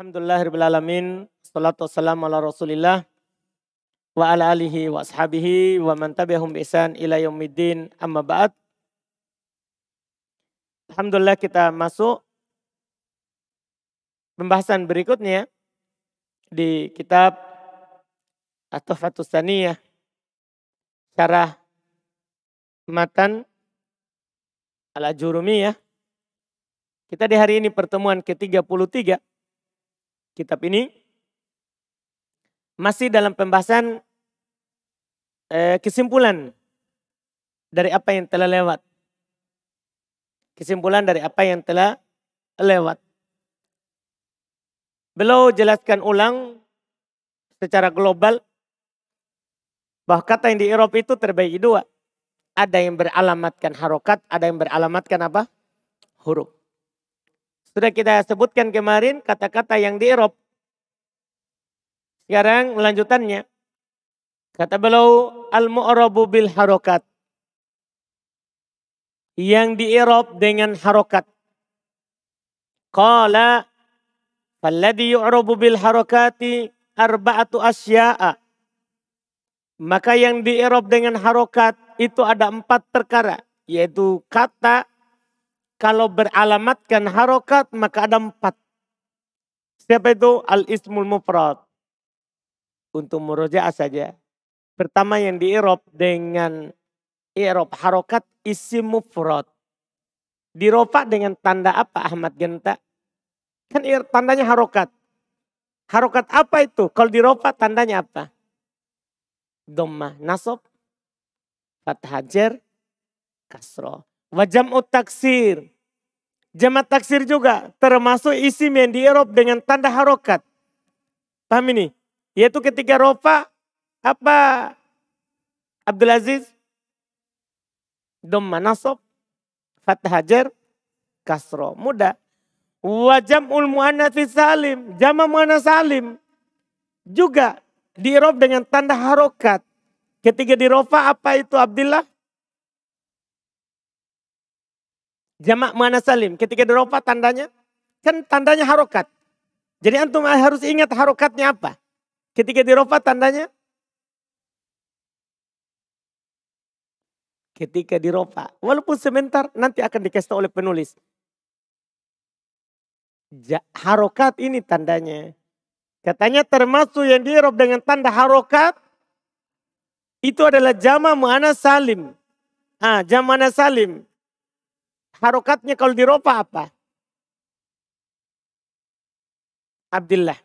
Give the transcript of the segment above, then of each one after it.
Alhamdulillahirrahmanirrahim. Salatu wassalamu ala rasulillah. Wa ala alihi wa ashabihi wa man tabi'ahum bi'san ila yaumiddin amma ba'd. Alhamdulillah kita masuk pembahasan berikutnya di kitab At-Tuhfatus Saniyah. Syarah matan al-Ajurumiyah. Kita di hari ini pertemuan ke-33 kitab ini masih dalam pembahasan eh, kesimpulan dari apa yang telah lewat. Kesimpulan dari apa yang telah lewat. Beliau jelaskan ulang secara global bahwa kata yang di Eropa itu terbagi dua. Ada yang beralamatkan harokat, ada yang beralamatkan apa? Huruf. Sudah kita sebutkan kemarin kata-kata yang di Eropa. Sekarang lanjutannya. Kata beliau al-mu'rabu bil harokat. Yang di Eropa dengan harokat. Qala falladhi yu'rabu bil harokati arba'atu asya'a. Maka yang di Eropa dengan harokat itu ada empat perkara. Yaitu kata kalau beralamatkan harokat maka ada empat. Siapa itu? Al-ismul mufrad. Untuk murojaah saja. Pertama yang di Eropa dengan Eropa harokat isim mufrad. Diropa dengan tanda apa Ahmad Genta? Kan tandanya harokat. Harokat apa itu? Kalau diropa tandanya apa? Doma, nasob, fathajer, kasro. Wajam taksir. Jamat taksir juga termasuk isim yang di Eropa dengan tanda harokat. Paham ini? Yaitu ketika rofa apa Abdul Aziz? Dom nasob, fathah hajar, kasro. Mudah. Wajam ul salim, jama muannas salim. Juga di Eropa dengan tanda harokat. Ketika di rofa apa itu Abdullah? Jamak mana salim. Ketika dirofa tandanya. Kan tandanya harokat. Jadi antum harus ingat harokatnya apa. Ketika dirofa tandanya. Ketika dirofa. Walaupun sebentar nanti akan dikasih oleh penulis. harokat ini tandanya. Katanya termasuk yang dirof dengan tanda harokat. Itu adalah jama mana salim. Ah, jama mana salim harokatnya kalau diropa apa? Abdullah.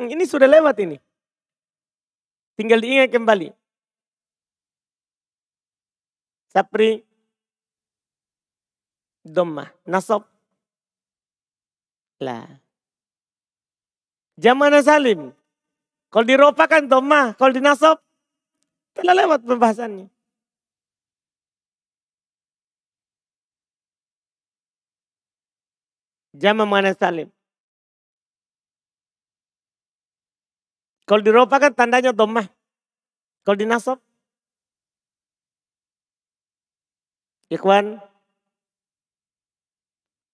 Hmm, ini sudah lewat ini. Tinggal diingat kembali. Sapri. Doma. Nasab. Lah. Jamana salim. Kalau diropa kan doma. Kalau dinasab telah lewat pembahasannya. Jama mana salim. Kalau di ropa kan tandanya domah. Kalau di nasab. Ikhwan.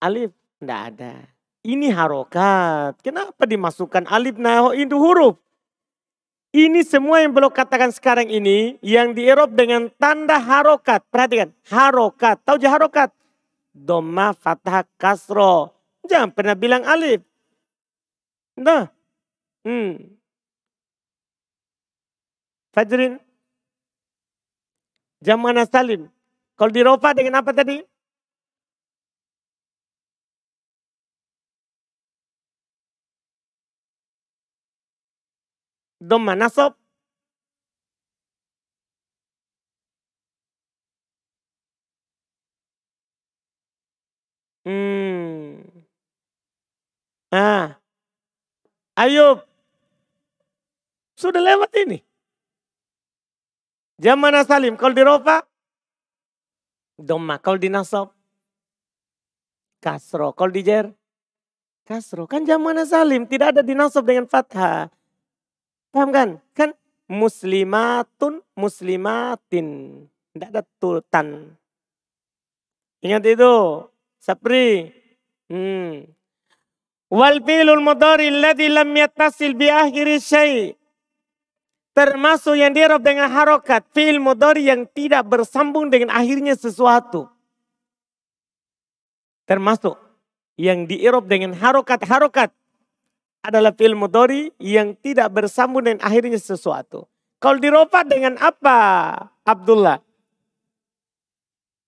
Alif. Tidak ada. Ini harokat. Kenapa dimasukkan alif naho itu huruf? Ini semua yang belum katakan sekarang ini yang di Eropa dengan tanda harokat. Perhatikan, harokat. Tahu je harokat? Doma, fathah, kasro. Jangan pernah bilang alif. Nah. Hmm. Fajrin. Jamana salim. Kalau di Eropa dengan apa tadi? Dhamma nasab. Hmm. Ah. Ayub. Sudah lewat ini. Zaman salim. Kalau di rofa. Dhamma. Kalau di nasab. Kasro. Kalau di jer. Kasro. Kan zaman salim. Tidak ada di nasab dengan fathah. Paham kan? Kan muslimatun muslimatin. Tidak ada tultan. Ingat itu. Sapri. Hmm. Wal fi'lul mudhari alladhi lam yattasil bi akhiri syai' termasuk yang dierob dengan harokat fi'il mudhari yang tidak bersambung dengan akhirnya sesuatu. Termasuk yang dierob dengan harokat-harokat adalah fi'il mudhari yang tidak bersambung dengan akhirnya sesuatu. Kalau diropa dengan apa Abdullah?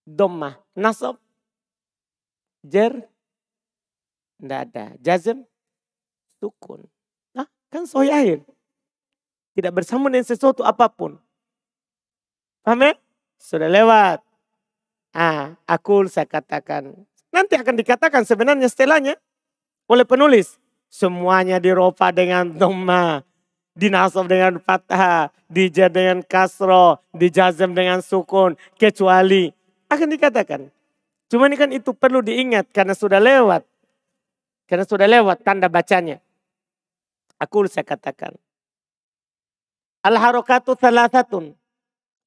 Domah, nasab, jer, tidak ada. Jazm, sukun. Nah, kan sohi. Tidak bersambung dengan sesuatu apa pun. Paham ya? Sudah lewat. Ah, aku saya katakan. Nanti akan dikatakan sebenarnya setelahnya oleh penulis. Semuanya diropa dengan dhamma. Dinasab dengan fathah, dijad dengan kasro, dijazam dengan sukun, kecuali akan dikatakan. Cuma ini kan itu perlu diingat karena sudah lewat. Karena sudah lewat tanda bacanya. Aku saya katakan. Al-harokatu salasatun.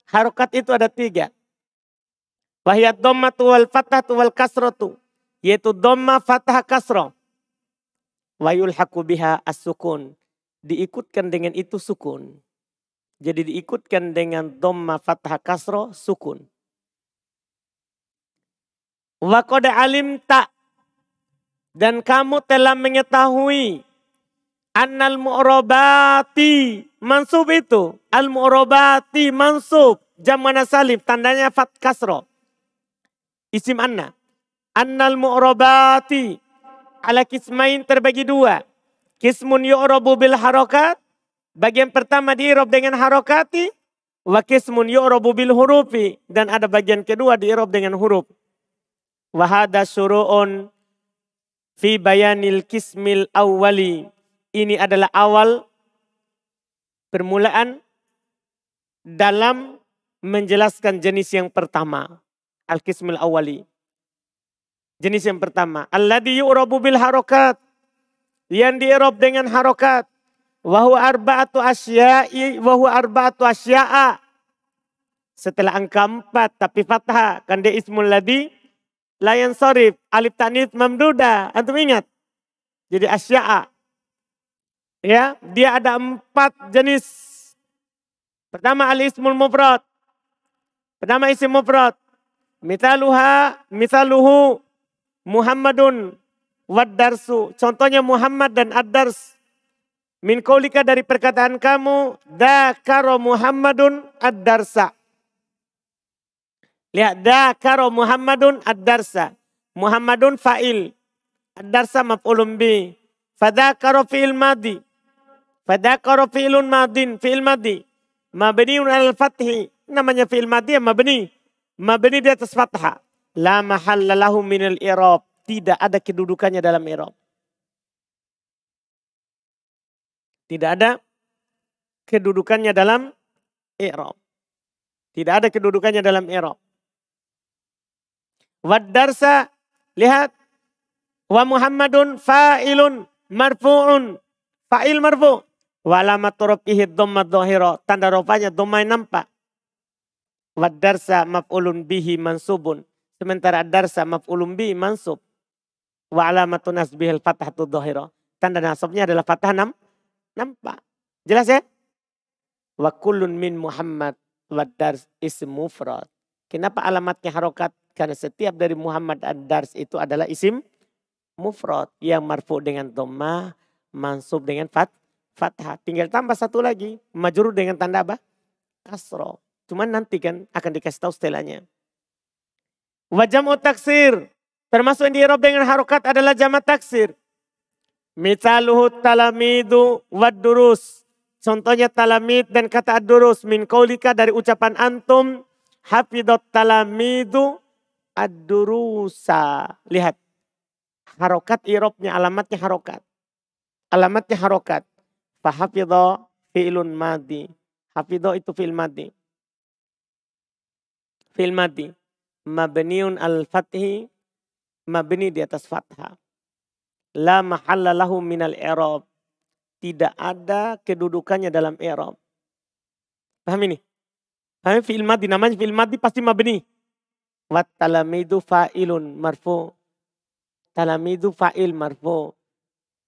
Harokat itu ada tiga. Wahiyat dhammatu wal fathatu wal kasratu. Yaitu dhamma, fathah, kasro. Wayul haku biha as-sukun. Diikutkan dengan itu sukun. Jadi diikutkan dengan dhamma, fathah, kasro, sukun. Wa alim tak dan kamu telah mengetahui annal mu'robati mansub itu. Al mu'robati mansub. Jamana salim tandanya fat kasro. Isim anna. Annal mu'robati ala kismain terbagi dua. Kismun yu'robu bil harokat. Bagian pertama diirob dengan harokati. Wa kismun yu'robu bil hurufi. Dan ada bagian kedua diirob dengan huruf. Wahada suru'un fi bayanil kismil awwali. Ini adalah awal permulaan dalam menjelaskan jenis yang pertama. Al-kismil awwali. Jenis yang pertama. Alladhi yu'rabu bil harokat. Yang di'rob dengan harokat. Wahu arba'atu asya'i. Wahu arba'atu asya'a. Setelah angka empat tapi fathah. Kan dia ismul ladhi Layan sorif, alif tanis mamduda. Antum ingat? Jadi asya'a. Ya, dia ada empat jenis. Pertama al-ismul mufrad. Pertama isim mufrad. Mithaluha, mithaluhu Muhammadun wad-darsu. Contohnya Muhammad dan ad-dars. Min kaulika dari perkataan kamu, dakaro Muhammadun ad-darsa. Lihat dakaro Muhammadun ad-darsa. Muhammadun fa'il. Ad-darsa maf'ulun bi. Fadakaro fi'il madi. Fadakaro fi'ilun madin. Fi'il madi. Mabniun al-fathi. Namanya fi'il madi ya mabni. Mabni di atas fathah. La mahalla lahu minal irab. Tidak ada kedudukannya dalam irab. Tidak ada kedudukannya dalam i'rab. Tidak ada kedudukannya dalam i'rab. Wadarsa lihat wa Muhammadun fa'ilun marfu'un fa'il marfu wa alamat rafihi dhamma dhahira tanda rofanya dhamma nampak Wadarsa maf'ulun bihi mansubun sementara darsa maf'ulun bihi mansub wa alamatun nasbihil fathatu dhahira tanda nasabnya adalah fathah nam nampak jelas ya wa kullun min Muhammad wa dars ism mufrad kenapa alamatnya harokat karena setiap dari Muhammad ad-Dars itu adalah isim mufrad yang marfu dengan dhamma, mansub dengan fat, fathah. Tinggal tambah satu lagi, majrur dengan tanda apa? Kasro. Cuman nanti kan akan dikasih tahu setelahnya. Wajam taksir. Termasuk yang diirob dengan harokat adalah jama taksir. Mitaluhu talamidu wad durus. Contohnya talamid dan kata ad-durus. Min kaulika dari ucapan antum. Hafidot talamidu ad-durusa. Lihat. Harokat irobnya, alamatnya harokat. Alamatnya harokat. Fahafidho fi'lun madi. Hafidho itu fi'il madi. Fi'il madi. Mabniun al-fathi. Mabni di atas fathah. La mahalla lahu minal i'rab. Tidak ada kedudukannya dalam i'rab. Paham ini? Paham fi'il madi namanya fi'il madi pasti mabni. Wat talamidu fa'ilun marfu. Talamidu fa'il marfu.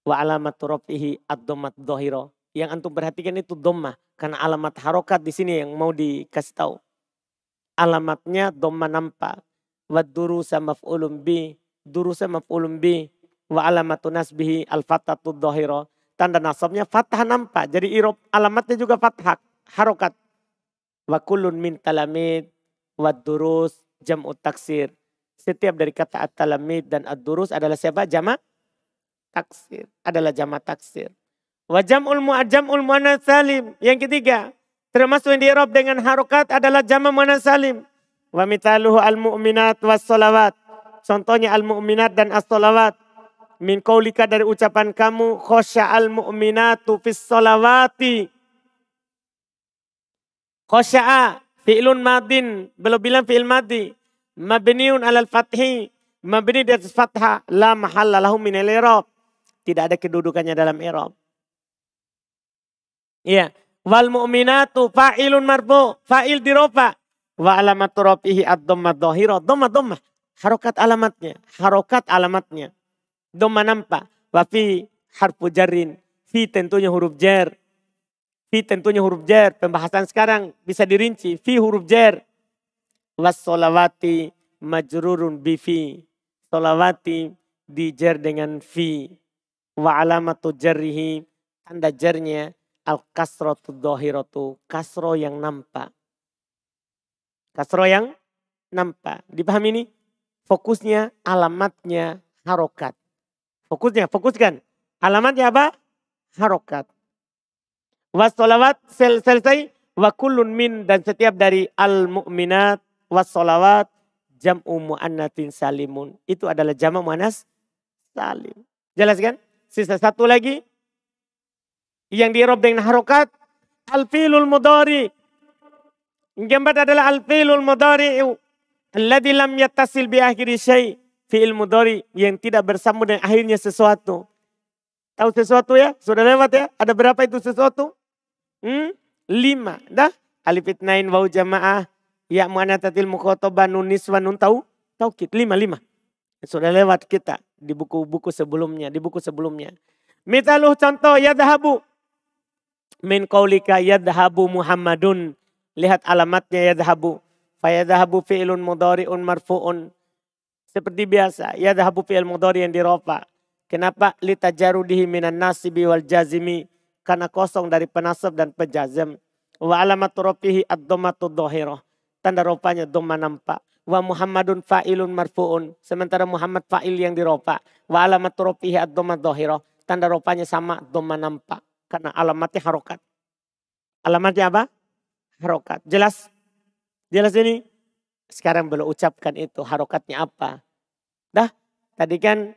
Wa alamat rafihi ad-dhammat. Yang antum perhatikan itu dhammah karena alamat harokat di sini yang mau dikasih tahu. Alamatnya dhammah nampak. Wa durusa maf'ulun bi. Durusa maf'ulun bi. Wa alamatu nasbihi al-fatatu dhahira. Tanda nasabnya fathah nampak. Jadi irob alamatnya juga fathah. Harokat. Wa kullun min talamid. Wa durus jam'u taksir. Setiap dari kata at-talamid dan ad-durus adalah siapa? Jama' taksir. Adalah jama' taksir. Wa jam'ul mu'ajam'ul mu'annas salim. Yang ketiga, termasuk yang diirob dengan harokat adalah jama' mu'annas salim. Wa mitaluhu al-mu'minat was salawat. Contohnya al-mu'minat dan as-salawat. Min kaulika dari ucapan kamu khosya'al mu'minatu fis salawati. Khosya'a Fi'lun madin, belum bilang fi'il madi. Mabniun alal fathi, mabni di atas fathah, la mahalla lahu min al Tidak ada kedudukannya dalam i'rab. Iya. Wal mu'minatu fa'ilun marfu, fa'il dirofa. Wa alamatu rafihi ad-dhamma dhahira, dhamma dhamma. Harokat alamatnya, harokat alamatnya. Dhamma nampak. Wa fi harfu jarrin, fi tentunya huruf jar. Fi tentunya huruf jar. Pembahasan sekarang bisa dirinci. Fi huruf jar. Was solawati majrurun fi. Solawati dijar dengan fi. Wa alamatu jarrihi. Tanda jarnya al kasratu dohiratu. Kasro yang nampak. Kasro yang nampak. Dipahami ini? Fokusnya alamatnya harokat. Fokusnya, fokuskan. Alamatnya apa? Harokat. Wassalawat sel selesai wa kullun min dan setiap dari al mu'minat wassalawat jam'u mu'annatin salimun. Itu adalah jama' mu'annas salim. Jelas kan? Sisa satu lagi yang dirob dengan harokat al-filul mudari. Yang keempat adalah al-filul mudari alladhi lam yattasil bi akhiri syai' fi'il mudari yang tidak bersambung dengan akhirnya sesuatu. Tahu sesuatu ya? Sudah lewat ya? Ada berapa itu sesuatu? Hmm? Lima. Dah. Alif itnain wau jamaah. Ya mu'anatatil mukhotobah nun niswa nun tahu. Taukid. Lima, lima. Sudah lewat kita di buku-buku sebelumnya. Di buku sebelumnya. Mitaluh contoh yadhabu. Min qaulika yadhabu Muhammadun. Lihat alamatnya yadhabu. Fayadhabu fi'lun mudari'un marfu'un. Seperti biasa. Yadhabu fi'il mudari yang dirofa. Kenapa? Litajarudihi minan nasibi wal jazimi karena kosong dari penasab dan pejazam. Wa alamat rafihi ad-dhammatu dhahirah. Tanda rupanya dhamma nampak. Wa Muhammadun fa'ilun marfu'un. Sementara Muhammad fa'il yang diropa. Wa alamat rafihi ad-dhamma dhahirah. Tanda rupanya sama dhamma nampak. Karena alamatnya harokat. Alamatnya apa? Harokat. Jelas? Jelas ini? Sekarang belum ucapkan itu. Harokatnya apa? Dah, tadi kan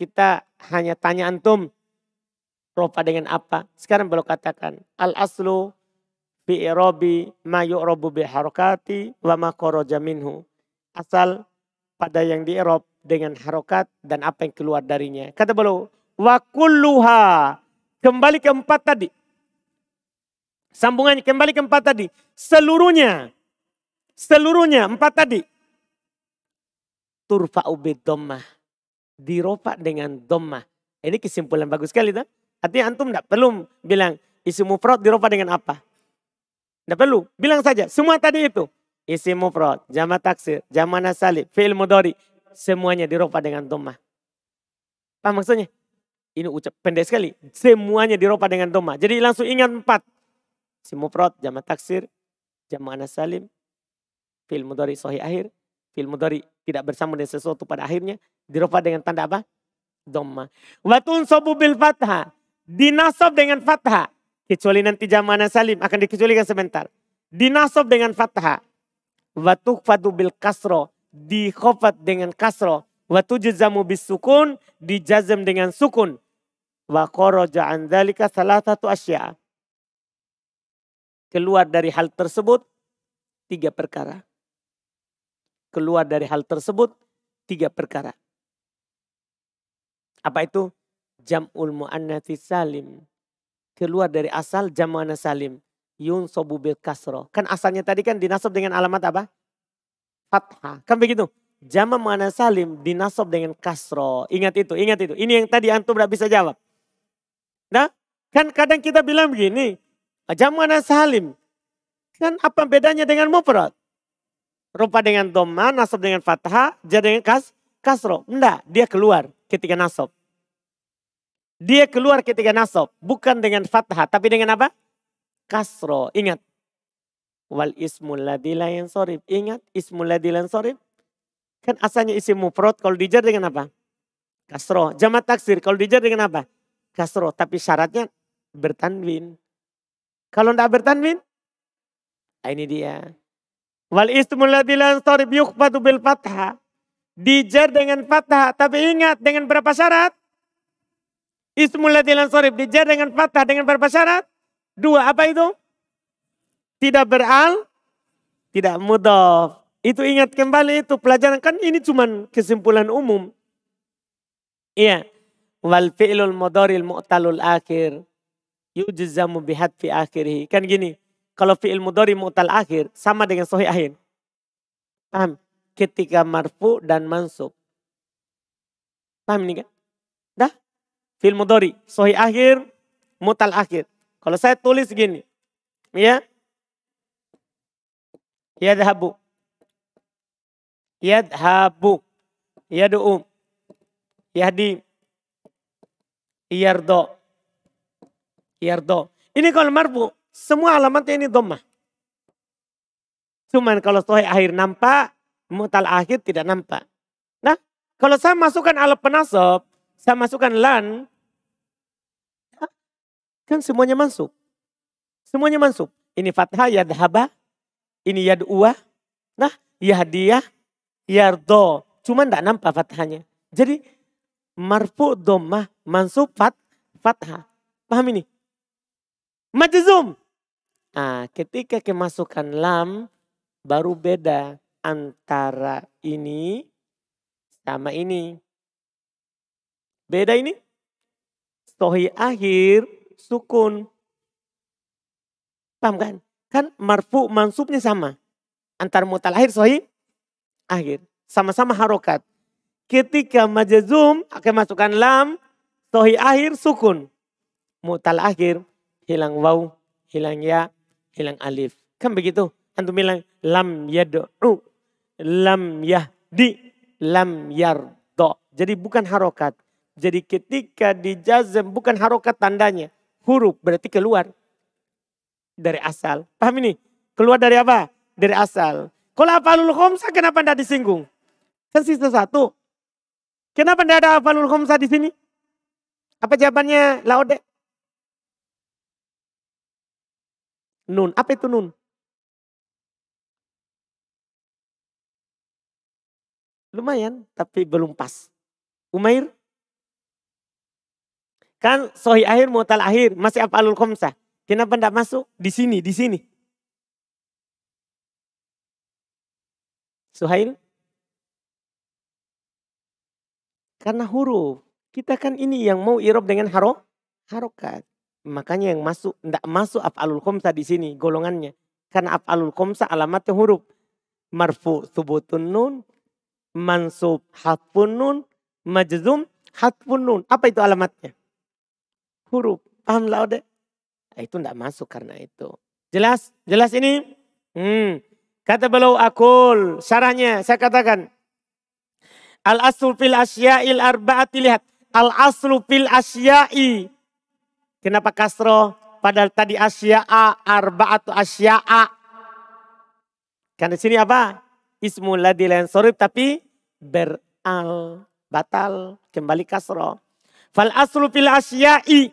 kita hanya tanya antum rofa dengan apa. Sekarang belum katakan. Al aslu fi irobi ma yu'robu bi harokati wa ma minhu. Asal pada yang di irob dengan harokat dan apa yang keluar darinya. Kata beliau, wa kulluha. Kembali ke empat tadi. Sambungannya kembali ke empat tadi. Seluruhnya. Seluruhnya empat tadi. Turfa'u bidommah. Dirofa dengan dommah. Ini kesimpulan bagus sekali. Tak? Artinya antum tidak perlu bilang isi mufrad dirofa dengan apa. Tidak perlu. Bilang saja. Semua tadi itu. Isi mufrad, jama taksir, jama nasali, fi'il mudori. Semuanya dirofa dengan domah. Apa maksudnya? Ini ucap pendek sekali. Semuanya dirofa dengan domah. Jadi langsung ingat empat. Isi mufrad, jama taksir, jama nasalim, fi'il mudori sohi akhir, fi'il mudori tidak bersama dengan sesuatu pada akhirnya. Dirofa dengan tanda apa? Doma. Watun sobu bil fathah dinasab dengan fathah. Kecuali nanti zaman salim akan dikecualikan sebentar. Dinasab dengan fathah. Watu fadu bil kasro. Dikhofat dengan kasro. Watu jazamu bis sukun. Dijazam dengan sukun. Wa kharaja an dhalika salah satu asya. Keluar dari hal tersebut tiga perkara. Keluar dari hal tersebut tiga perkara. Apa itu? jam'ul mu'annatsi salim. Keluar dari asal jam'ana salim. Yun sobu bil kasro. Kan asalnya tadi kan dinasab dengan alamat apa? fathah. Kan begitu. Jama mana salim dinasob dengan kasro. Ingat itu, ingat itu. Ini yang tadi antum tidak bisa jawab. Nah, kan kadang kita bilang begini. Jama mana salim. Kan apa bedanya dengan mufrad? Rupa dengan doma, nasob dengan fathah, jadi dengan kas, kasro. Enggak, dia keluar ketika nasob. Dia keluar ketika nasob. Bukan dengan fathah, tapi dengan apa? Kasro. Ingat, Wal ismul ladzi la yansorib. Ingat ismul ladzi la yansorib. Kan asalnya isim mufrad kalau dijar dengan apa? Kasro. Jamat taksir kalau dijar dengan apa? Kasro. Tapi syaratnya bertanwin. Kalau tidak bertanwin, nah ini dia. Wal ismul ladzi la yansorib yukhfatu bil fathah. Dijar dengan fathah. Tapi ingat dengan berapa syarat? Ismul ladzi la dijar dengan fathah dengan berapa syarat? Dua, apa itu? tidak beral, tidak mudaf. Itu ingat kembali itu pelajaran kan ini cuma kesimpulan umum. Iya. Wal fi'lul mudharil mu'talul akhir yujzamu fi akhirih. Kan gini, kalau fi'il mudhari mu'tal akhir sama dengan sahih akhir. Paham? Ketika marfu dan mansub. Paham ini kan? Dah? Fi'il mudhari, sahih akhir, mu'tal akhir. Kalau saya tulis gini, ya, Yadhabu. Yadhabu. Yad'u. Yahdi. Yardo. Yardo. Ini kalau marfu, semua alamatnya ini domah. Cuman kalau sohi akhir nampak, mutal akhir tidak nampak. Nah, kalau saya masukkan alat penasab, saya masukkan lan, kan semuanya masuk. Semuanya masuk. Ini fathah yadhaba, ini yad'uah. Nah, yahdiyah, yardo. Cuma tidak nampak fathahnya. Jadi marfu domah mansub fat, fathah. Paham ini? Majzum. Nah, ketika kemasukan lam baru beda antara ini sama ini. Beda ini. Sohi akhir sukun. Paham kan? Kan marfu mansubnya sama. Antar mutal akhir sohi akhir. Sama-sama harokat. Ketika majazum akan masukkan lam, sohi akhir sukun. Mutal akhir hilang waw, hilang ya, hilang alif. Kan begitu. Antum bilang lam yad'u, lam yahdi, lam yardo. Jadi bukan harokat. Jadi ketika dijazam bukan harokat tandanya. Huruf berarti keluar dari asal. Paham ini? Keluar dari apa? Dari asal. Kalau afalul khomsa kenapa tidak disinggung? Kan sisa satu. Kenapa tidak ada afalul khomsa di sini? Apa jawabannya Laude? Nun. Apa itu nun? Lumayan, tapi belum pas. Umair? Kan sohi akhir mutal akhir, masih afalul khomsa. Kenapa tidak masuk? Di sini, di sini. Suhail? Karena huruf. Kita kan ini yang mau irob dengan haro, harokat. Makanya yang masuk, tidak masuk af'alul khomsa di sini golongannya. Karena af'alul khomsa alamatnya huruf. Marfu subutun nun, mansub hatfun nun, majzum hatfun nun. Apa itu alamatnya? Huruf. Paham lah? Nah, itu tidak masuk karena itu. Jelas? Jelas ini? Hmm. Kata beliau akul. Syarahnya saya katakan. Al aslu fil asya'il arba'ati lihat. Al aslu fil asya'i. Kenapa kasro? Padahal tadi asya'a arba'atu asya'a. Karena di sini apa? Ismul ladhi sorib tapi beral. Batal. Kembali kasro. Fal aslu fil asya'i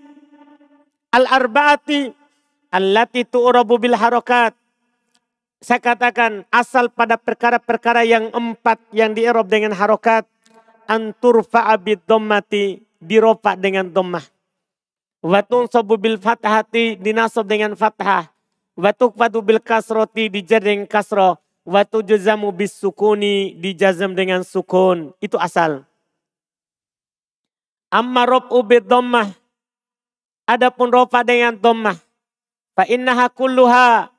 al-arba'ati allati tu'rabu bil harokat. Saya katakan asal pada perkara-perkara yang empat yang dierob dengan harokat. Antur fa'abid dommati dirofa dengan dommah. Watun sobu bil fathati dinasob dengan fathah. Watuk fadu bil kasroti dijar dengan kasro. Watu jazamu bis sukuni dijazam dengan sukun. Itu asal. Amma rob ubid dommah Adapun rofa dengan dhammah. Fa innaha kulluha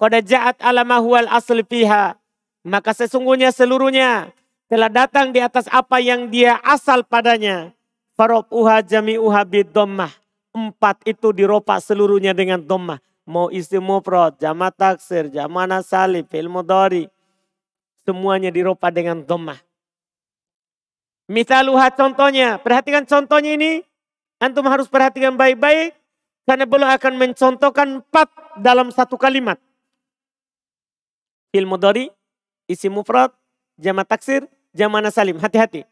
qad ja'at ala ma huwal asli fiha. Maka sesungguhnya seluruhnya telah datang di atas apa yang dia asal padanya. Farobuha jami'uha bidommah. Empat itu diropa seluruhnya dengan dommah. Mau isi mufrad, jama taksir, jama nasali, fil. Semuanya diropa dengan dommah. Misaluha contohnya, perhatikan contohnya ini. Antum harus perhatikan baik-baik. Karena beliau akan mencontohkan empat dalam satu kalimat. Fil mudari, isi mufrad, jama taksir, Jamana Salim. Hati-hati.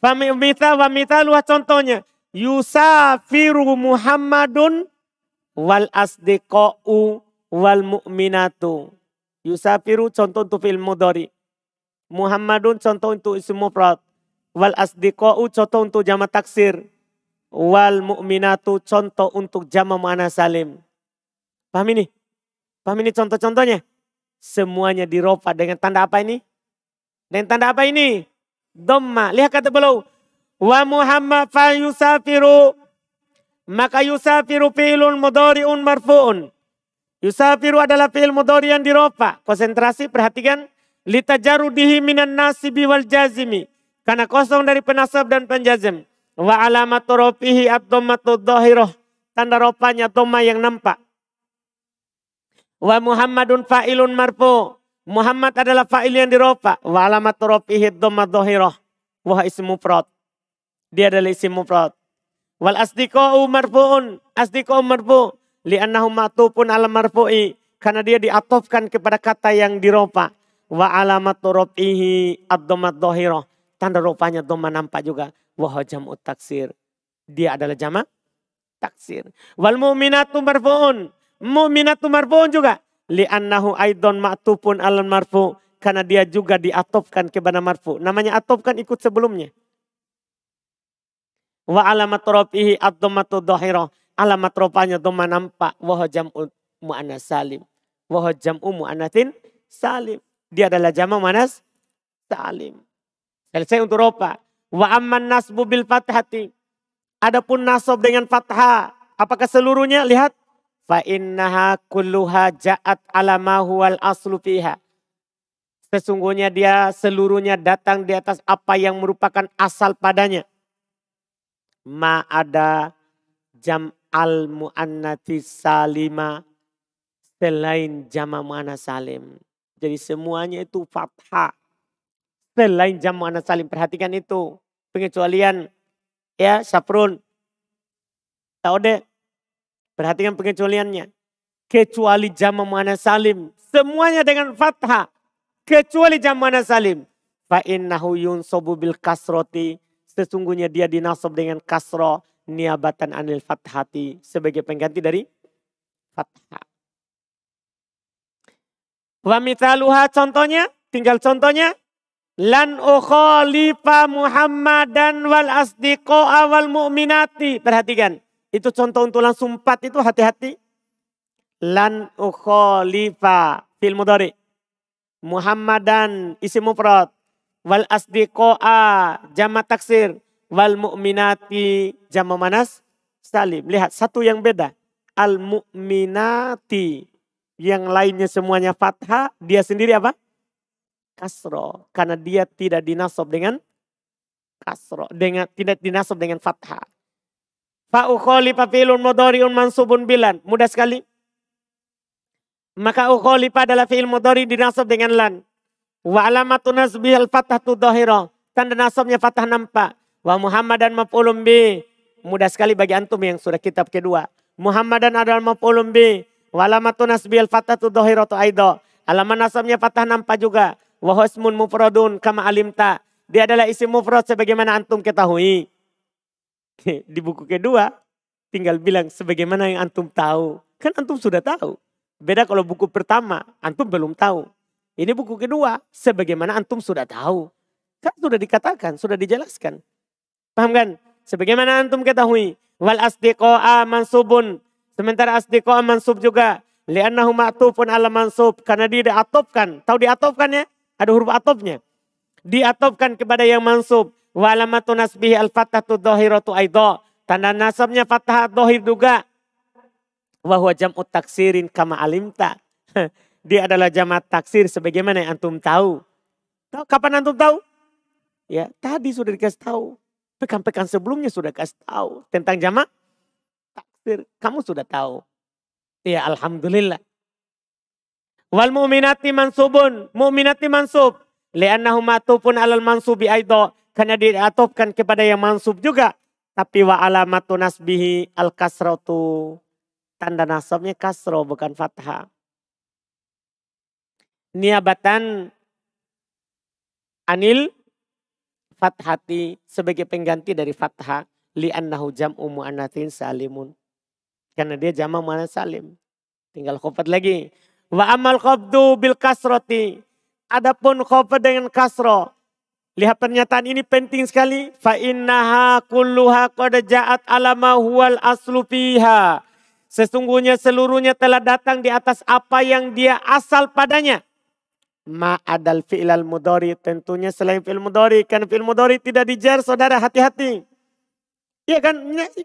Famita wa mitaluha contohnya. Yusafiru Muhammadun wal asdiqa'u wal mu'minatu. Yusafiru contoh untuk film mudari. Muhammadun contoh untuk isim mufrad. Wal asdiqa'u contoh untuk jama taksir. Wal mu'minatu contoh untuk jama mana salim. Paham ini? Paham ini contoh-contohnya? Semuanya diropa dengan tanda apa ini? Dan tanda apa ini? Dhamma. Lihat kata beliau. Wa Muhammad fa yusafiru. Maka yusafiru fi'lun mudari'un marfu'un. Yusafiru adalah fi'il mudari yang diropa. Konsentrasi perhatikan. Litajarudihi minan nasibi wal jazimi. Karena kosong dari penasab dan penjazim. Wa alamatu rofihi dhahiroh. Tanda ropanya dhamma yang nampak. Wa Muhammadun fa'ilun marfu. Muhammad adalah fa'il yang dirofa. Wa alamat rofihi dhamma dhahirah. Wah isim mufrad. Dia adalah isim mufrad. Wal asdiqa'u marfu'un. Asdiqa'u marfu' li'annahu ma'tufun ala marfu'i. Karena dia diatofkan kepada kata yang dirofa. Wa alamat rofihi ad-dhamma dhahirah. Tanda rupanya dhamma nampak juga. Wah jam'u taksir. Dia adalah jama taksir. Wal mu'minatu marfu'un. Mu'minatu marfu'un juga li'annahu aidon ma'tufun alan marfu karena dia juga diatofkan kepada marfu. Namanya atofkan ikut sebelumnya. Wa alamat rafihi ad-dhammatu dhahira. Alamat rofanya dhamma nampak wa jam'u mu'annas salim. Wa jam'u mu'annatin salim. Dia adalah jama' manas salim. Selesai untuk ropa. Wa amman nasbu bil fathati. Adapun nasab dengan fathah. Apakah seluruhnya? Lihat fa innaha kulluha ja'at ala ma huwal aslu fiha. Sesungguhnya dia seluruhnya datang di atas apa yang merupakan asal padanya. Ma ada jam al muannati salima selain jama mana salim. Jadi semuanya itu fathah. Selain jam mana salim. Perhatikan itu. Pengecualian ya saprun. Tahu deh Perhatikan pengecualiannya. Kecuali jama mana salim. Semuanya dengan fathah. Kecuali jama mana salim. Fa innahu yunsobu bil kasroti. Sesungguhnya dia dinasab dengan kasro. Niabatan anil fathati. Sebagai pengganti dari fathah. Wa mitaluha contohnya. Tinggal contohnya. Lan ukhalifa Muhammadan wal asdiqo awal mu'minati. Perhatikan. Itu contoh untuk langsung empat itu hati-hati. Lan ukhalifa fil mudari. Muhammadan isim mufrad. Wal asdiqo'a jama taksir. Wal mu'minati jama manas salim. Lihat satu yang beda. Al mu'minati. Yang lainnya semuanya fathah. Dia sendiri apa? Kasro. Karena dia tidak dinasab dengan kasro. Dengan, tidak dinasab dengan fathah. Fa'ukholifa fi'lun mudhari'un mansubun bilan. Mudah sekali. Maka ukholifa adalah fi'il mudhari dinasab dengan lan. Wa alamatu nasbihal fathatu dhahira. Tanda nasabnya fathah nampak. Wa Muhammadan maf'ulun bi. Mudah sekali bagi antum yang sudah kitab kedua. Muhammadan adalah maf'ulun bi. Wa alamatu nasbihal fathatu dhahiratu aidha. Alamat nasabnya fathah nampak juga. Wa husmun mufradun kama alimta. Dia adalah isim mufrad sebagaimana antum ketahui. Di buku kedua tinggal bilang sebagaimana yang antum tahu. Kan antum sudah tahu. Beda kalau buku pertama, antum belum tahu. Ini buku kedua, sebagaimana antum sudah tahu. Kan sudah dikatakan, sudah dijelaskan. Paham kan? Sebagaimana antum ketahui. Wal asdiqo'a mansubun. Sementara asdiqo'a mansub juga. Liannahu ma'tufun ala mansub. Karena dia diatopkan. Tahu diatopkan ya? Ada huruf atopnya. Diatopkan kepada yang mansub. Wa alamatu nasbihi al-fathatu dhahiratu aidha. Tanda nasabnya fathah dohir juga. Wa huwa jam'u taksirin kama alimta. dia adalah jamaah taksir sebagaimana yang antum tahu. Tahu kapan antum tahu? Ya, tadi sudah dikasih tahu. Pekan-pekan sebelumnya sudah kasih tahu tentang jamaah taksir. Kamu sudah tahu. Ya, alhamdulillah. Wal mu'minati mansubun. Mu'minati mansub. Liannahu matupun alal mansubi aido. Karena diatopkan kepada yang mansub juga. Tapi wa alamatu nasbihi al kasratu. Tanda nasabnya kasro bukan fathah niabatan anil fathati sebagai pengganti dari fathah li'annahu jam'u mu'anatsin salimun. Karena dia jama mu'anats salim. Tinggal khofat lagi. Wa amal khafdu bil kasroti. Adapun khofat dengan kasro. Lihat pernyataan ini penting sekali. Fa innaha kulluha qad ja'at alama huwal aslu fiha. Sesungguhnya seluruhnya telah datang di atas apa yang dia asal padanya ma'adal fi'lal mudori. Tentunya selain fi'il mudori. Kan fi'il mudori tidak dijar saudara hati-hati. Ya kan,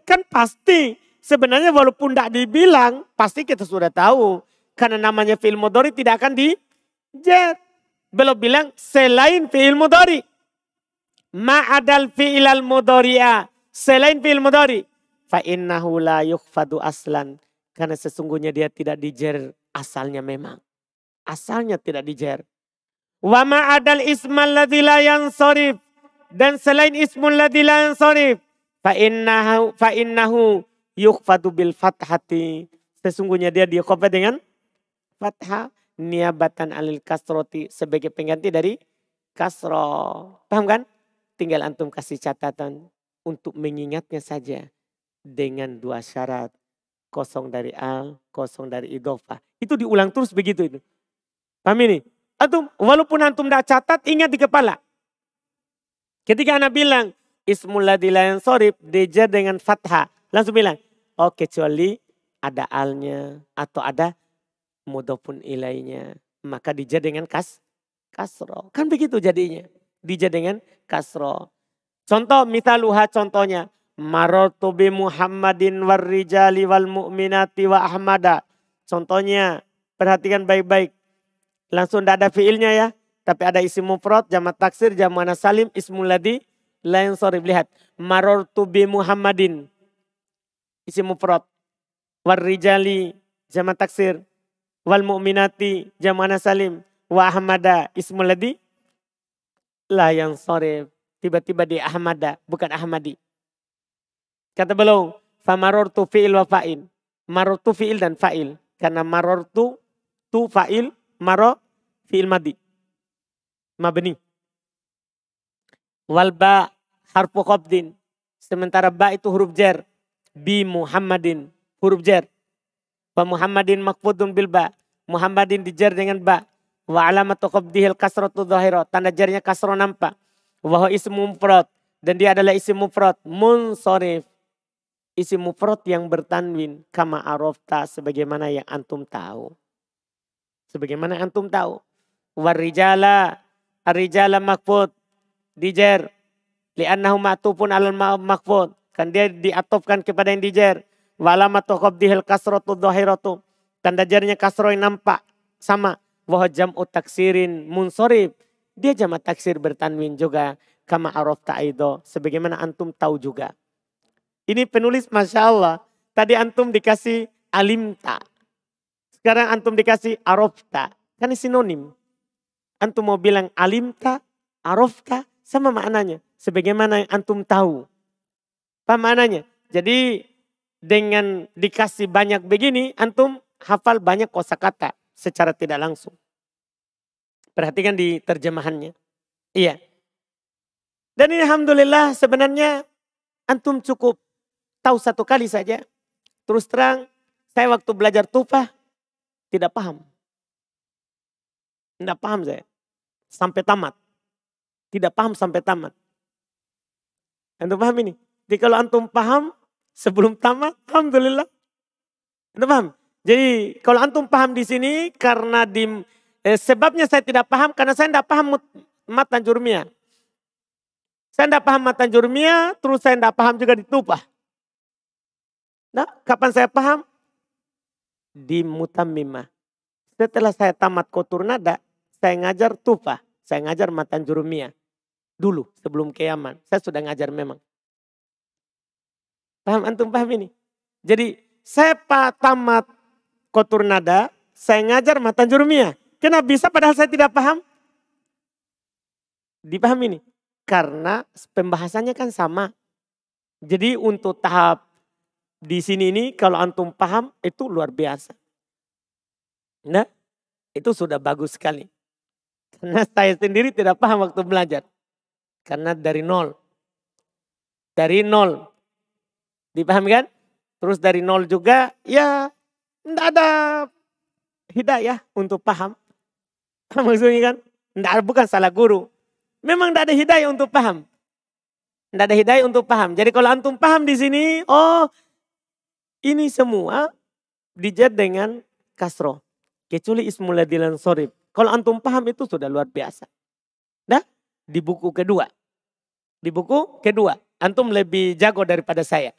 kan pasti. Sebenarnya walaupun tidak dibilang, pasti kita sudah tahu. Karena namanya fi'il mudori tidak akan dijar. Belum bilang selain fi'il mudori. Ma'adal fi'lal mudori'a. Selain fi'il mudori. Fa'innahu la yukfadu aslan. Karena sesungguhnya dia tidak dijer asalnya memang. Asalnya tidak dijer. Wa ma'adal ismal ladzi la yansarif. Dan selain ismul ladzi la yansarif. Fa innahu, fa innahu yukhfadu bil fathati. Sesungguhnya dia dikhafat dengan fathah niabatan alil kasroti sebagai pengganti dari kasro. Paham kan? Tinggal antum kasih catatan untuk mengingatnya saja dengan dua syarat. Kosong dari al, kosong dari idofah. Itu diulang terus begitu itu. Paham ini? Antum, walaupun antum tidak catat, ingat di kepala. Ketika anak bilang, Ismul yang sorib, deja dengan fathah. Langsung bilang, oh kecuali ada alnya atau ada mudopun ilainya. Maka dija dengan kas, kasro. Kan begitu jadinya. Dija dengan kasro. Contoh mitaluha contohnya. Marotu bi Muhammadin warrijali wal mu'minati wa ahmada. Contohnya, perhatikan baik-baik. Langsung tidak ada fiilnya ya. Tapi ada isim mufrad, jamak taksir, jamak salim, ismul ladhi, lain sorry. Lihat. Marortu bi Muhammadin. Isim mufrad. Warrijali, jamak taksir. Wal mu'minati, jamak salim. Wa ahmada, ismul ladhi. La yang sorry. Tiba-tiba di ahmada, bukan ahmadi. Kata belum. Famarortu fi'il wa fa'il. Marortu fi'il dan fa'il. Karena marortu tu fa'il maro fi'il madi. Mabni. Wal ba harfu qabdin. Sementara ba itu huruf jar. Bi Muhammadin. Huruf jar. Wa Muhammadin makfudun bil ba. Muhammadin dijar dengan ba. Wa alamatu qabdihil kasratu dhahira. Tanda jarnya kasro nampak. Wa ismu mufrad. Dan dia adalah isim mufrad. Munsorif. Isim mufrad yang bertanwin. Kama arofta sebagaimana yang antum tahu. Sebagaimana antum tahu. Warijala, arijala makfud, dijer. Li'annahu ma'tufun alal makfud. Kan dia diatopkan kepada yang dijer. Walamatu qabdihil kasratu dhahiratu. Tanda jarnya kasro yang nampak. Sama. Wah jam'u taksirin munsorib. Dia jama taksir bertanwin juga. Kama arof ta'ido. Sebagaimana antum tahu juga. Ini penulis Masya Allah. Tadi antum dikasih alimta. Sekarang antum dikasih arofta. Kan sinonim. Antum mau bilang alimta, arofta, sama maknanya. Sebagaimana yang antum tahu. Apa maknanya? Jadi dengan dikasih banyak begini, antum hafal banyak kosakata secara tidak langsung. Perhatikan di terjemahannya. Iya. Dan ini Alhamdulillah sebenarnya antum cukup tahu satu kali saja. Terus terang, saya waktu belajar tufah, tidak paham. Tidak paham saya. Sampai tamat. Tidak paham sampai tamat. Antum paham ini? Jadi kalau antum paham sebelum tamat, Alhamdulillah. Antum paham? Jadi kalau antum paham di sini karena di eh, sebabnya saya tidak paham karena saya tidak paham matan jurmia. Saya tidak paham matan jurmia, terus saya tidak paham juga di tupah. Nah, kapan saya paham? di mutammimah. Setelah saya tamat kotur nada, saya ngajar tufa, saya ngajar matan jurumia. Dulu sebelum kiaman, saya sudah ngajar memang. Paham antum paham ini? Jadi saya tamat kotur nada, saya ngajar matan jurumia. Kenapa bisa padahal saya tidak paham? Dipahami ini? Karena pembahasannya kan sama. Jadi untuk tahap di sini ini kalau antum paham itu luar biasa. Nah, itu sudah bagus sekali. Karena saya sendiri tidak paham waktu belajar. Karena dari nol. Dari nol. Dipahami kan? Terus dari nol juga ya tidak ada hidayah untuk paham. Maksudnya kan? Tidak, bukan salah guru. Memang tidak ada hidayah untuk paham. Tidak ada hidayah untuk paham. Jadi kalau antum paham di sini, oh ini semua dijad dengan kasro. Kecuali ismul ladilan sorib. Kalau antum paham itu sudah luar biasa. Dah di buku kedua. Di buku kedua. Antum lebih jago daripada saya.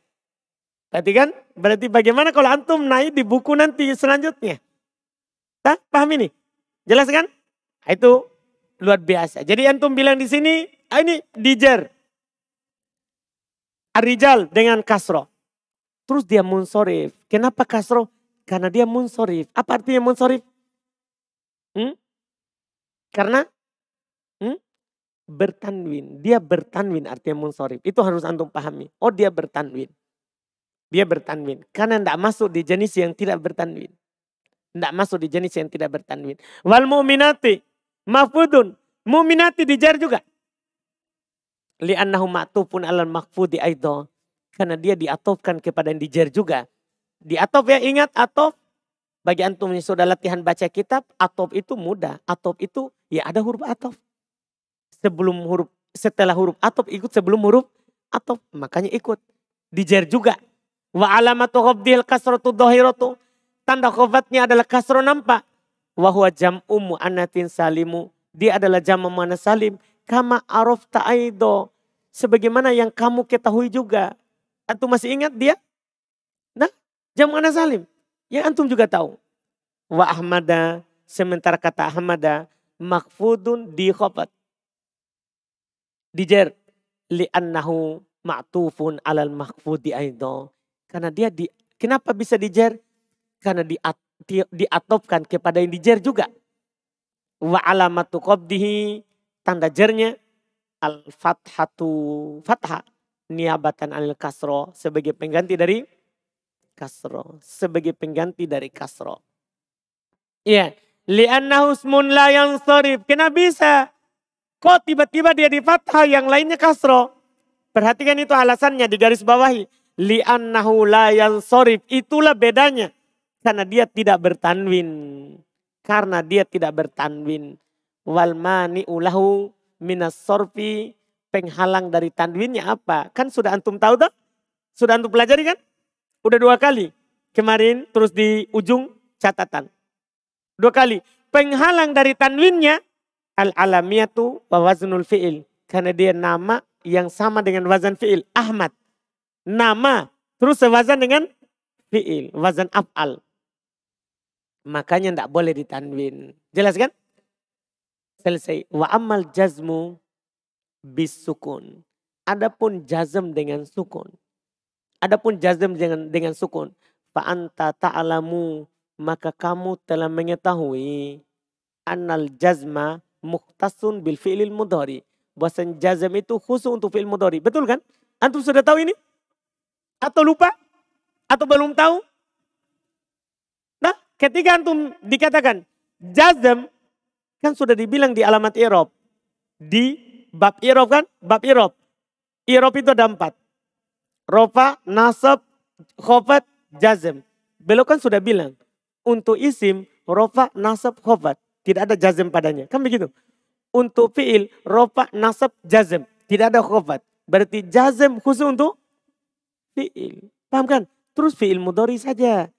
Berarti kan? Berarti bagaimana kalau antum naik di buku nanti selanjutnya? Dah paham ini? Jelas kan? Itu luar biasa. Jadi antum bilang di sini, ah, ini dijer. Arijal dengan kasro. Terus dia munsorif. Kenapa kasro? Karena dia munsorif. Apa artinya munsorif? Hmm? Karena hmm? bertanwin. Dia bertanwin artinya munsorif. Itu harus antum pahami. Oh dia bertanwin. Dia bertanwin. Karena tidak masuk di jenis yang tidak bertanwin. Tidak masuk di jenis yang tidak bertanwin. Wal mu'minati mafudun. Mu'minati dijar juga. Li'annahu ma'tufun alal makfudi aido. Karena dia diatofkan kepada yang dijer juga. Diatof ya ingat atof. Bagi antum yang sudah latihan baca kitab, atof itu mudah. Atof itu ya ada huruf atof. Sebelum huruf, setelah huruf atof ikut sebelum huruf atof. Makanya ikut. Dijer juga. Wa alamatu khobdil kasratu dohiratu. Tanda khofatnya adalah kasro nampak. Wahwa jam'u anatin salimu. Dia adalah jam mana salim. Kama arof ta'aido. Sebagaimana yang kamu ketahui juga. Antum masih ingat dia? Nah, jam mana salim? Ya antum juga tahu. Wa ahmada, sementara kata ahmada, makfudun di khobat. Dijer, li'annahu ma'tufun alal makfudi aido. Karena dia di, kenapa bisa dijer? Karena di, di, diatopkan kepada yang dijer juga. Wa alamatu qabdihi, tanda jernya, al-fathatu fathah niabatan anil kasro sebagai pengganti dari kasro. Sebagai pengganti dari kasro. Iya. Lianna husmun la yang sorif. Kenapa bisa? Kok tiba-tiba dia di fathah yang lainnya kasro? Perhatikan itu alasannya di garis bawahi. Li'annahu la yang sorif. Itulah bedanya. Karena dia tidak bertanwin. Karena dia tidak bertanwin. Wal mani ulahu minas sorfi penghalang dari tanwinnya apa? Kan sudah antum tahu tuh? Sudah antum pelajari kan? Udah dua kali. Kemarin terus di ujung catatan. Dua kali. Penghalang dari tanwinnya al-alamiyatu wa waznul fi'il. Karena dia nama yang sama dengan wazan fi'il. Ahmad. Nama. Terus sewazan dengan fi'il. Wazan af'al. Makanya tidak boleh ditanwin. Jelas kan? Selesai. Wa amal jazmu bisukun. Adapun jazm dengan sukun. Adapun jazm dengan dengan sukun. Fa'anta ta'alamu maka kamu telah mengetahui annal jazma muhtasun bil fi'lil mudhari. Bahwasan jazm itu khusus untuk fi'il mudhari. Betul kan? Antum sudah tahu ini? Atau lupa? Atau belum tahu? Nah, ketika antum dikatakan jazm kan sudah dibilang di alamat i'rab di Bab irob kan? Bab irob. Irob itu ada empat. Rofa, nasab, khofat, jazm. Beliau kan sudah bilang. Untuk isim, rofa, nasab, khofat. Tidak ada jazm padanya. Kan begitu. Untuk fi'il, rofa, nasab, jazm. Tidak ada khofat. Berarti jazm khusus untuk fi'il. Paham kan? Terus fi'il mudori saja.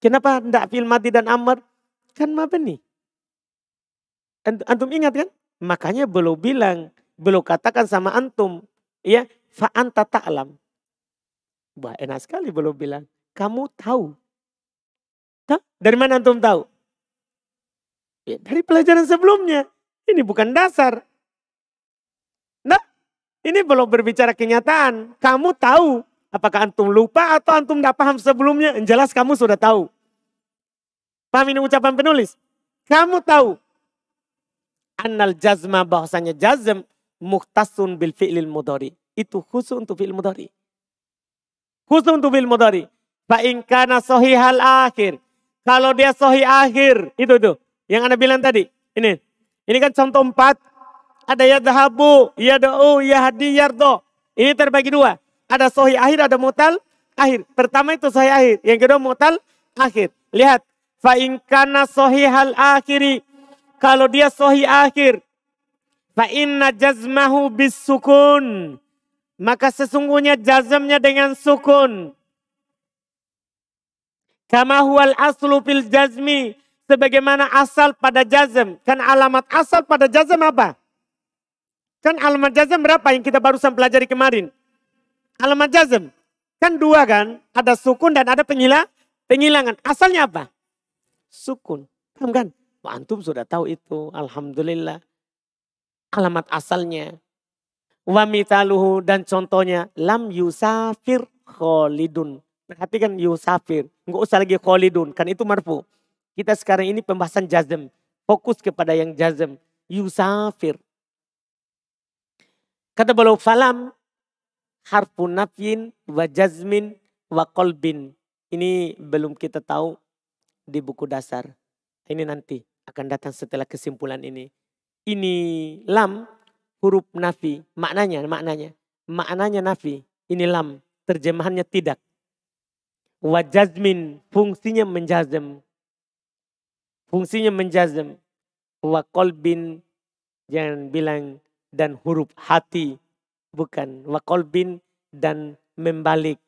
Kenapa tidak fi'il mati dan amr? Kan mabni. Antum ingat kan? Makanya belum bilang belum katakan sama antum, ya, fa anta ta'lam. Wah, enak sekali belum bilang. Kamu tahu. Hah? Dari mana antum tahu? Ya, dari pelajaran sebelumnya. Ini bukan dasar. Nah, ini belum berbicara kenyataan. Kamu tahu apakah antum lupa atau antum tidak paham sebelumnya. Yang jelas kamu sudah tahu. Paham ini ucapan penulis? Kamu tahu. Annal jazma bahasanya jazm muhtasun bil fi'lil mudari. Itu khusus untuk fi'il mudari. Khusus untuk fi'il mudari. Fa'inkana sohihal akhir. Kalau dia sohi akhir. Itu tuh. Yang anda bilang tadi. Ini. Ini kan contoh empat. Ada ya dahabu, ya do'u, ya hadi, yardo. Ini terbagi dua. Ada sohi akhir, ada mutal akhir. Pertama itu sohi akhir. Yang kedua mutal akhir. Lihat. Fa'inkana sohi hal akhiri. Kalau dia sohi akhir. Fa'inna jazmahu bis sukun. Maka sesungguhnya jazamnya dengan sukun. Kama huwal aslu fil jazmi. Sebagaimana asal pada jazm. Kan alamat asal pada jazm apa? Kan alamat jazm berapa yang kita barusan pelajari kemarin? Alamat jazm. Kan dua kan? Ada sukun dan ada pengilang, penghilangan. Asalnya apa? Sukun. Paham kan? Antum sudah tahu itu. Alhamdulillah. Alamat asalnya. Wa mitaluhu dan contohnya. Lam yusafir kholidun. Perhatikan yusafir. Enggak usah lagi kholidun. Kan itu marfu. Kita sekarang ini pembahasan jazm. Fokus kepada yang jazm. Yusafir. Kata beliau falam harfu nafyin wa jazmin wa kolbin. Ini belum kita tahu di buku dasar. Ini nanti akan datang setelah kesimpulan ini. Ini lam huruf nafi. Maknanya, maknanya. Maknanya nafi. Ini lam. Terjemahannya tidak. Wajazmin fungsinya menjazm. Fungsinya menjazm. Wa kolbin jangan bilang dan huruf hati. Bukan. Wa kolbin dan membalik.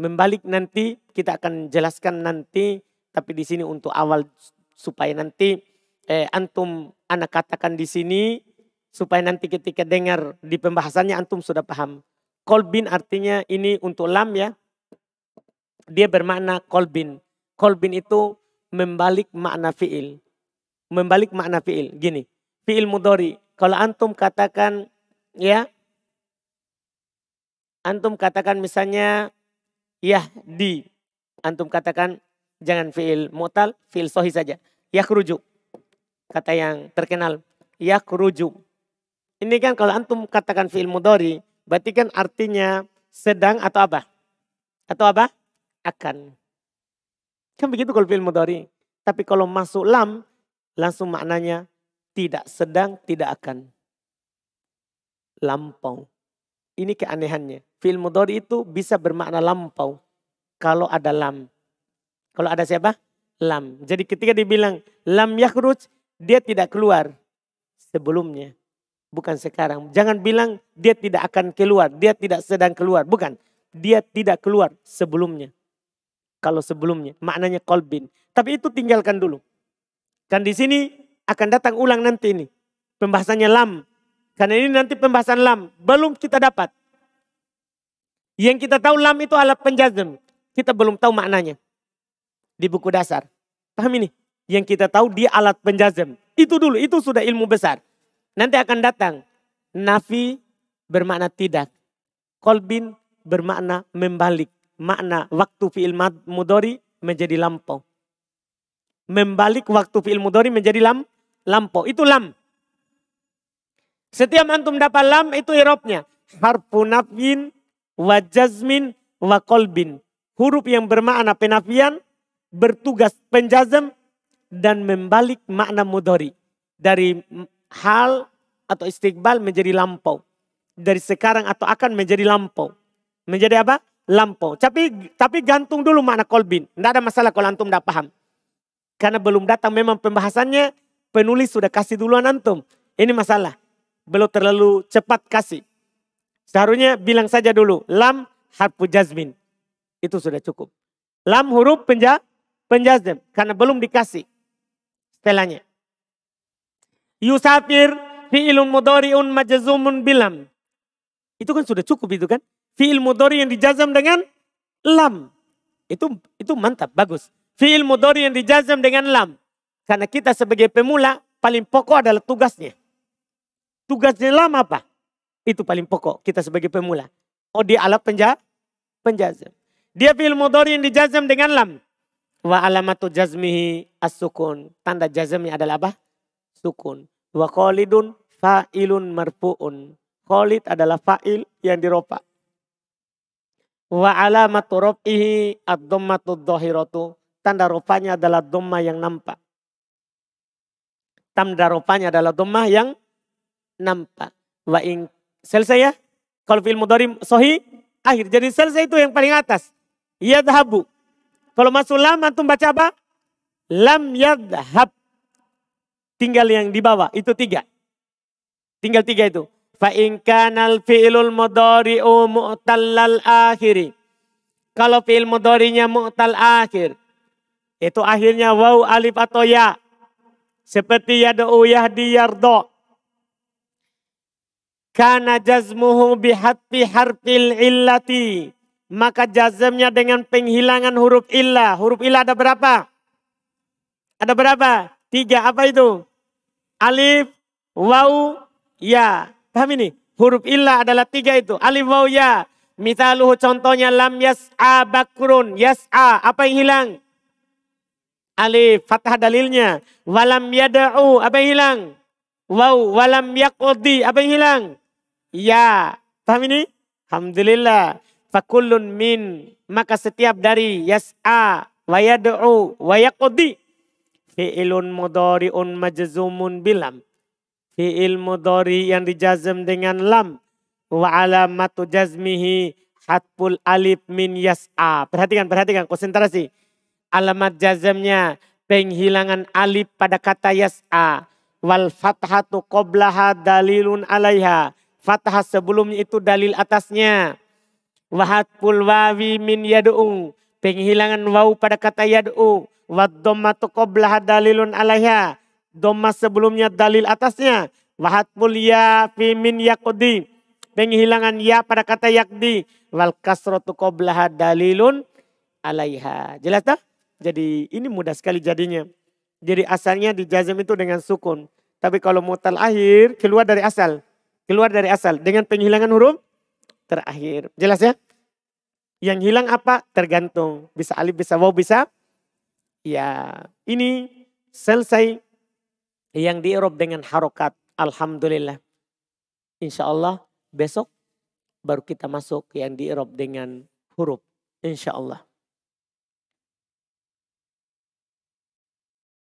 Membalik nanti kita akan jelaskan nanti. Tapi di sini untuk awal supaya nanti eh, antum anak katakan di sini supaya nanti ketika dengar di pembahasannya antum sudah paham. Kolbin artinya ini untuk lam ya dia bermakna kolbin. Kolbin itu membalik makna fi'il. Membalik makna fi'il. Gini, fi'il mudori. Kalau antum katakan, ya, antum katakan misalnya, ya di. Antum katakan, jangan fi'il mutal, fi'il sohi saja. Kerujuk. Kata yang terkenal, ya kerujuk. Ini kan kalau antum katakan fi'il mudori, berarti kan artinya sedang atau apa? Atau apa? akan. Kan begitu kalau fi'il mudhari. Tapi kalau masuk lam, langsung maknanya tidak sedang, tidak akan. Lampau. Ini keanehannya. Fi'il mudhari itu bisa bermakna lampau. Kalau ada lam. Kalau ada siapa? Lam. Jadi ketika dibilang lam yakhruj, dia tidak keluar sebelumnya. Bukan sekarang. Jangan bilang dia tidak akan keluar. Dia tidak sedang keluar. Bukan. Dia tidak keluar sebelumnya kalau sebelumnya. Maknanya kolbin. Tapi itu tinggalkan dulu. Dan di sini akan datang ulang nanti ini. Pembahasannya lam. Karena ini nanti pembahasan lam. Belum kita dapat. Yang kita tahu lam itu alat penjazm. Kita belum tahu maknanya. Di buku dasar. Paham ini? Yang kita tahu dia alat penjazm. Itu dulu. Itu sudah ilmu besar. Nanti akan datang. Nafi bermakna tidak. Kolbin bermakna membalik makna waktu fi'il mudori menjadi lampau. Membalik waktu fi'il mudori menjadi lam, lampau. Itu lam. Setiap antum dapat lam itu irobnya. Harfu nafyin wa jazmin wa kolbin. Huruf yang bermakna penafian, bertugas penjazam, dan membalik makna mudori. Dari hal atau istiqbal menjadi lampau. Dari sekarang atau akan menjadi lampau. Menjadi apa? lampau. Tapi tapi gantung dulu makna kolbin. Tidak ada masalah kalau antum tidak paham. Karena belum datang memang pembahasannya, penulis sudah kasih duluan antum. Ini masalah. Belum terlalu cepat kasih. Seharusnya bilang saja dulu, lam harfu jazmin. Itu sudah cukup. Lam huruf penja, penjazm. Karena belum dikasih. Setelahnya. Yusafir fi'ilun mudori'un majazumun bilam. Itu kan sudah cukup itu kan. Fi'il mudori yang dijazam dengan lam. Itu itu mantap, bagus. Fi'il mudori yang dijazam dengan lam. Karena kita sebagai pemula paling pokok adalah tugasnya. Tugasnya lama apa? Itu paling pokok kita sebagai pemula. Oh dia alat penja, penjazam. Dia fil mudhari yang dijazam dengan lam. Wa alamatu jazmihi as-sukun. Tanda jazamnya adalah apa? Sukun. Wa khalidun fa'ilun marfu'un. Khalid adalah fa'il yang diropa. Wa alamatu rob'ihi ad-dhammatu dhahiratu. Tanda rupanya adalah dhamma yang nampak. Tanda rupanya adalah dhamma yang nampak. Wa in selesai ya? Kalau fi'il mudhari sohi akhir. Jadi selesai itu yang paling atas. Yadhabu. Kalau masuk lam antum baca apa? Lam yadhab. Tinggal yang di bawah. Itu tiga. Tinggal tiga itu. Fa in kanal fi'lul mudhari'u mu'tallal akhiri. Kalau fi'il mudhari'nya mu'tal akhir. Itu akhirnya waw alif atau ya. Seperti yad'u yahdi yardo. Kana jazmuhu bihatfi harfil illati. Maka jazmnya dengan penghilangan huruf illah. Huruf illah ada berapa? Ada berapa? Tiga. Apa itu? Alif, waw, ya. Paham ini? Huruf illah adalah tiga itu. Alif waw ya. Misaluhu contohnya lam yas'a bakrun. Yas'a. Apa yang hilang? Alif. Fathah dalilnya. Walam yada'u. Apa yang hilang? Waw. Walam yakudi. Apa yang hilang? Ya. Paham ini? Alhamdulillah. Fakullun min. Maka setiap dari yas'a. Wa yada'u. Wa yakudi. Fi'ilun mudari'un majzumun bilam fi'il mudhari yang dijazm dengan lam wa alamatu jazmihi hatful alif min yas'a. Perhatikan, perhatikan, konsentrasi. Alamat jazmnya penghilangan alif pada kata yas'a. Wal fathatu qoblaha dalilun alaiha. Fathah sebelumnya itu dalil atasnya. Wahatful wawi min yad'u. Penghilangan waw pada kata yad'u. Wad dhammatu qoblaha dalilun alaiha Doma sebelumnya dalil atasnya. Wahat mulia fi min yakudi. Penghilangan ya pada kata yakdi. Wal kasrotu qoblaha dalilun alaiha. Jelas tak? Jadi ini mudah sekali jadinya. Jadi asalnya di jazm itu dengan sukun. Tapi kalau mutal akhir keluar dari asal. Keluar dari asal dengan penghilangan huruf terakhir. Jelas ya? Yang hilang apa? Tergantung. Bisa alif, bisa waw, bisa. Ya ini selesai yang diirob dengan harokat. Alhamdulillah. Insya Allah besok baru kita masuk yang diirob dengan huruf. Insya Allah.